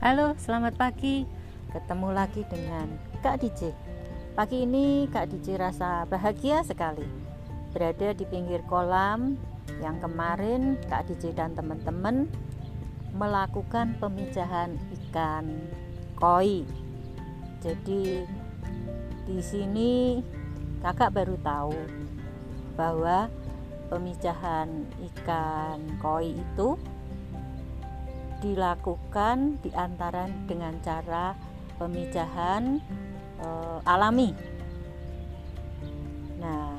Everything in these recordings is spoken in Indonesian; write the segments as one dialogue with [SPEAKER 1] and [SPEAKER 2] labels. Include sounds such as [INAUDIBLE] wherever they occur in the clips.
[SPEAKER 1] Halo, selamat pagi. Ketemu lagi dengan Kak DJ. Pagi ini Kak DJ rasa bahagia sekali berada di pinggir kolam yang kemarin Kak DJ dan teman-teman melakukan pemijahan ikan koi. Jadi di sini kakak baru tahu bahwa pemijahan ikan koi itu dilakukan di antara dengan cara pemijahan e, alami. Nah,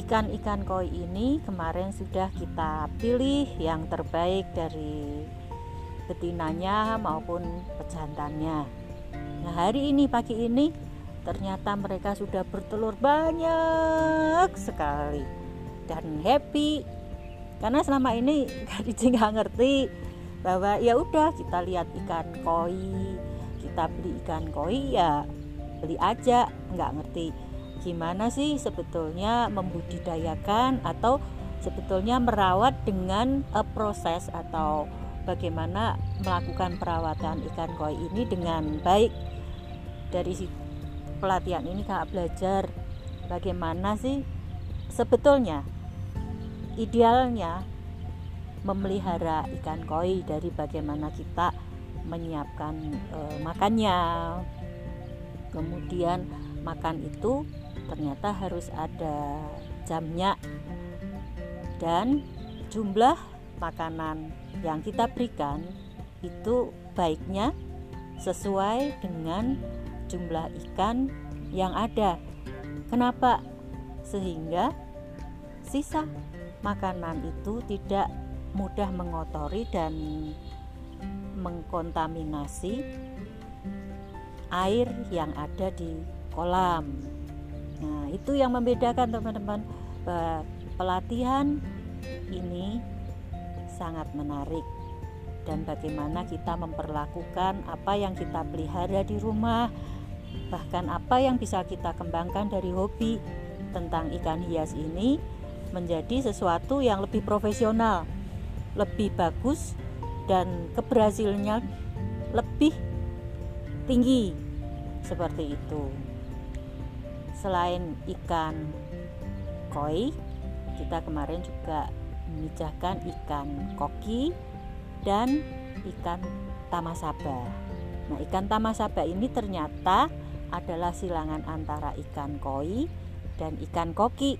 [SPEAKER 1] ikan-ikan koi ini kemarin sudah kita pilih yang terbaik dari betinanya maupun pejantannya. Nah, hari ini pagi ini ternyata mereka sudah bertelur banyak sekali dan happy karena selama ini [LAUGHS] Khadijah nggak ngerti bahwa ya udah kita lihat ikan koi kita beli ikan koi ya beli aja. Nggak ngerti gimana sih sebetulnya membudidayakan atau sebetulnya merawat dengan uh, proses atau bagaimana melakukan perawatan ikan koi ini dengan baik. Dari pelatihan ini kak belajar bagaimana sih sebetulnya idealnya memelihara ikan koi dari bagaimana kita menyiapkan e, makannya kemudian makan itu ternyata harus ada jamnya dan jumlah makanan yang kita berikan itu baiknya sesuai dengan jumlah ikan yang ada. Kenapa? Sehingga sisa makanan itu tidak mudah mengotori dan mengkontaminasi air yang ada di kolam. Nah, itu yang membedakan teman-teman pelatihan ini sangat menarik dan bagaimana kita memperlakukan apa yang kita pelihara di rumah bahkan apa yang bisa kita kembangkan dari hobi tentang ikan hias ini menjadi sesuatu yang lebih profesional, lebih bagus dan keberhasilannya lebih tinggi seperti itu. Selain ikan koi, kita kemarin juga memijahkan ikan koki dan ikan tamasaba. Nah, ikan tamasaba ini ternyata adalah silangan antara ikan koi dan ikan koki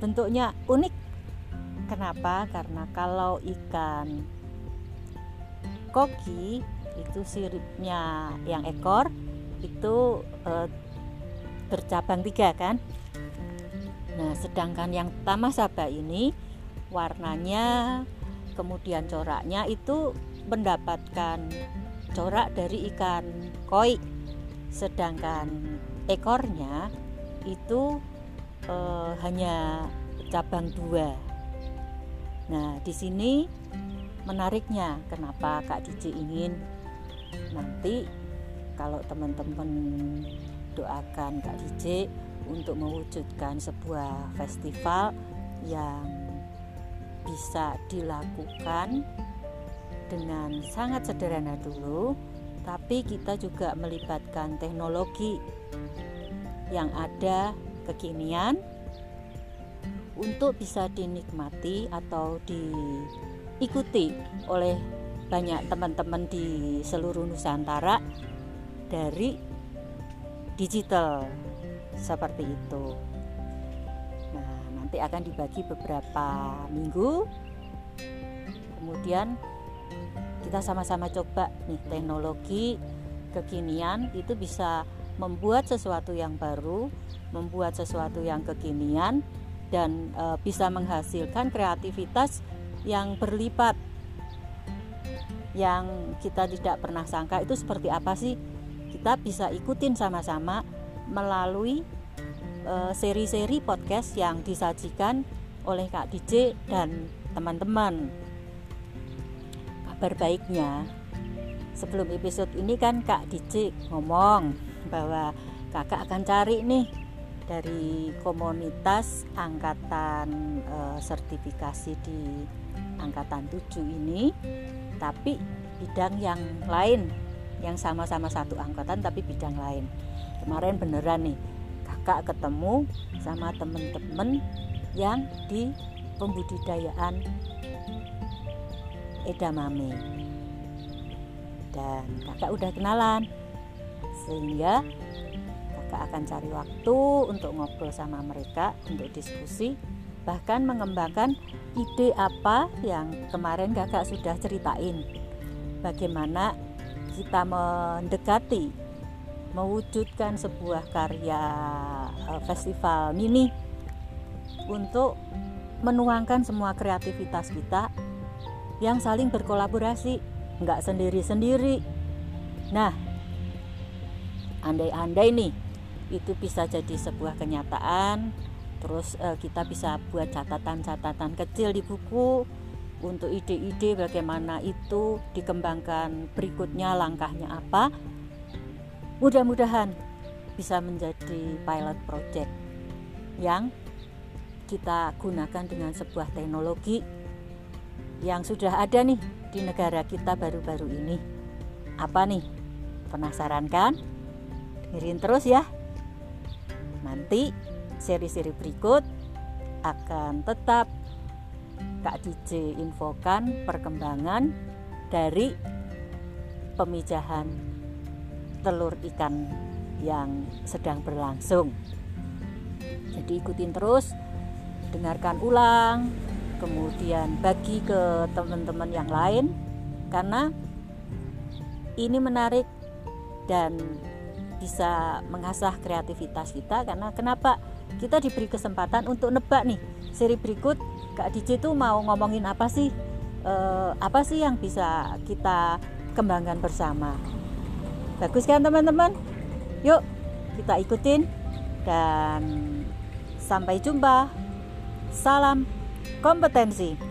[SPEAKER 1] bentuknya unik. Kenapa? Karena kalau ikan koki itu siripnya yang ekor itu e, bercabang tiga kan? Nah sedangkan yang tamasaba ini warnanya kemudian coraknya itu mendapatkan corak dari ikan koi. Sedangkan ekornya itu uh, hanya cabang dua. Nah, di sini menariknya kenapa Kak Cici ingin nanti kalau teman-teman doakan Kak Cici untuk mewujudkan sebuah festival yang bisa dilakukan dengan sangat sederhana dulu, tapi kita juga melibatkan teknologi yang ada kekinian untuk bisa dinikmati atau diikuti oleh banyak teman-teman di seluruh Nusantara dari digital seperti itu. Nah, nanti akan dibagi beberapa minggu. Kemudian kita sama-sama coba nih teknologi kekinian itu bisa membuat sesuatu yang baru, membuat sesuatu yang kekinian dan e, bisa menghasilkan kreativitas yang berlipat. Yang kita tidak pernah sangka itu seperti apa sih? Kita bisa ikutin sama-sama melalui seri-seri podcast yang disajikan oleh Kak DJ dan teman-teman. Kabar baiknya sebelum episode ini kan Kak DJ ngomong bahwa kakak akan cari nih dari komunitas angkatan e, sertifikasi di angkatan 7 ini tapi bidang yang lain yang sama-sama satu angkatan tapi bidang lain. Kemarin beneran nih kakak ketemu sama temen-temen yang di pembudidayaan edamame. Dan kakak udah kenalan sehingga kakak akan cari waktu untuk ngobrol sama mereka untuk diskusi bahkan mengembangkan ide apa yang kemarin kakak sudah ceritain. Bagaimana kita mendekati mewujudkan sebuah karya eh, festival mini untuk menuangkan semua kreativitas kita yang saling berkolaborasi nggak sendiri-sendiri. Nah andai-andai nih itu bisa jadi sebuah kenyataan terus uh, kita bisa buat catatan-catatan kecil di buku untuk ide-ide bagaimana itu dikembangkan berikutnya langkahnya apa. Mudah-mudahan bisa menjadi pilot project yang kita gunakan dengan sebuah teknologi yang sudah ada nih di negara kita baru-baru ini. Apa nih? Penasaran kan dengerin terus ya nanti seri-seri berikut akan tetap Kak DJ infokan perkembangan dari pemijahan telur ikan yang sedang berlangsung. Jadi ikutin terus, dengarkan ulang, kemudian bagi ke teman-teman yang lain karena ini menarik dan bisa mengasah kreativitas kita karena kenapa kita diberi kesempatan untuk nebak nih seri berikut Kak DJ itu mau ngomongin apa sih e, apa sih yang bisa kita kembangkan bersama? Bagus kan teman-teman? Yuk kita ikutin dan sampai jumpa. Salam kompetensi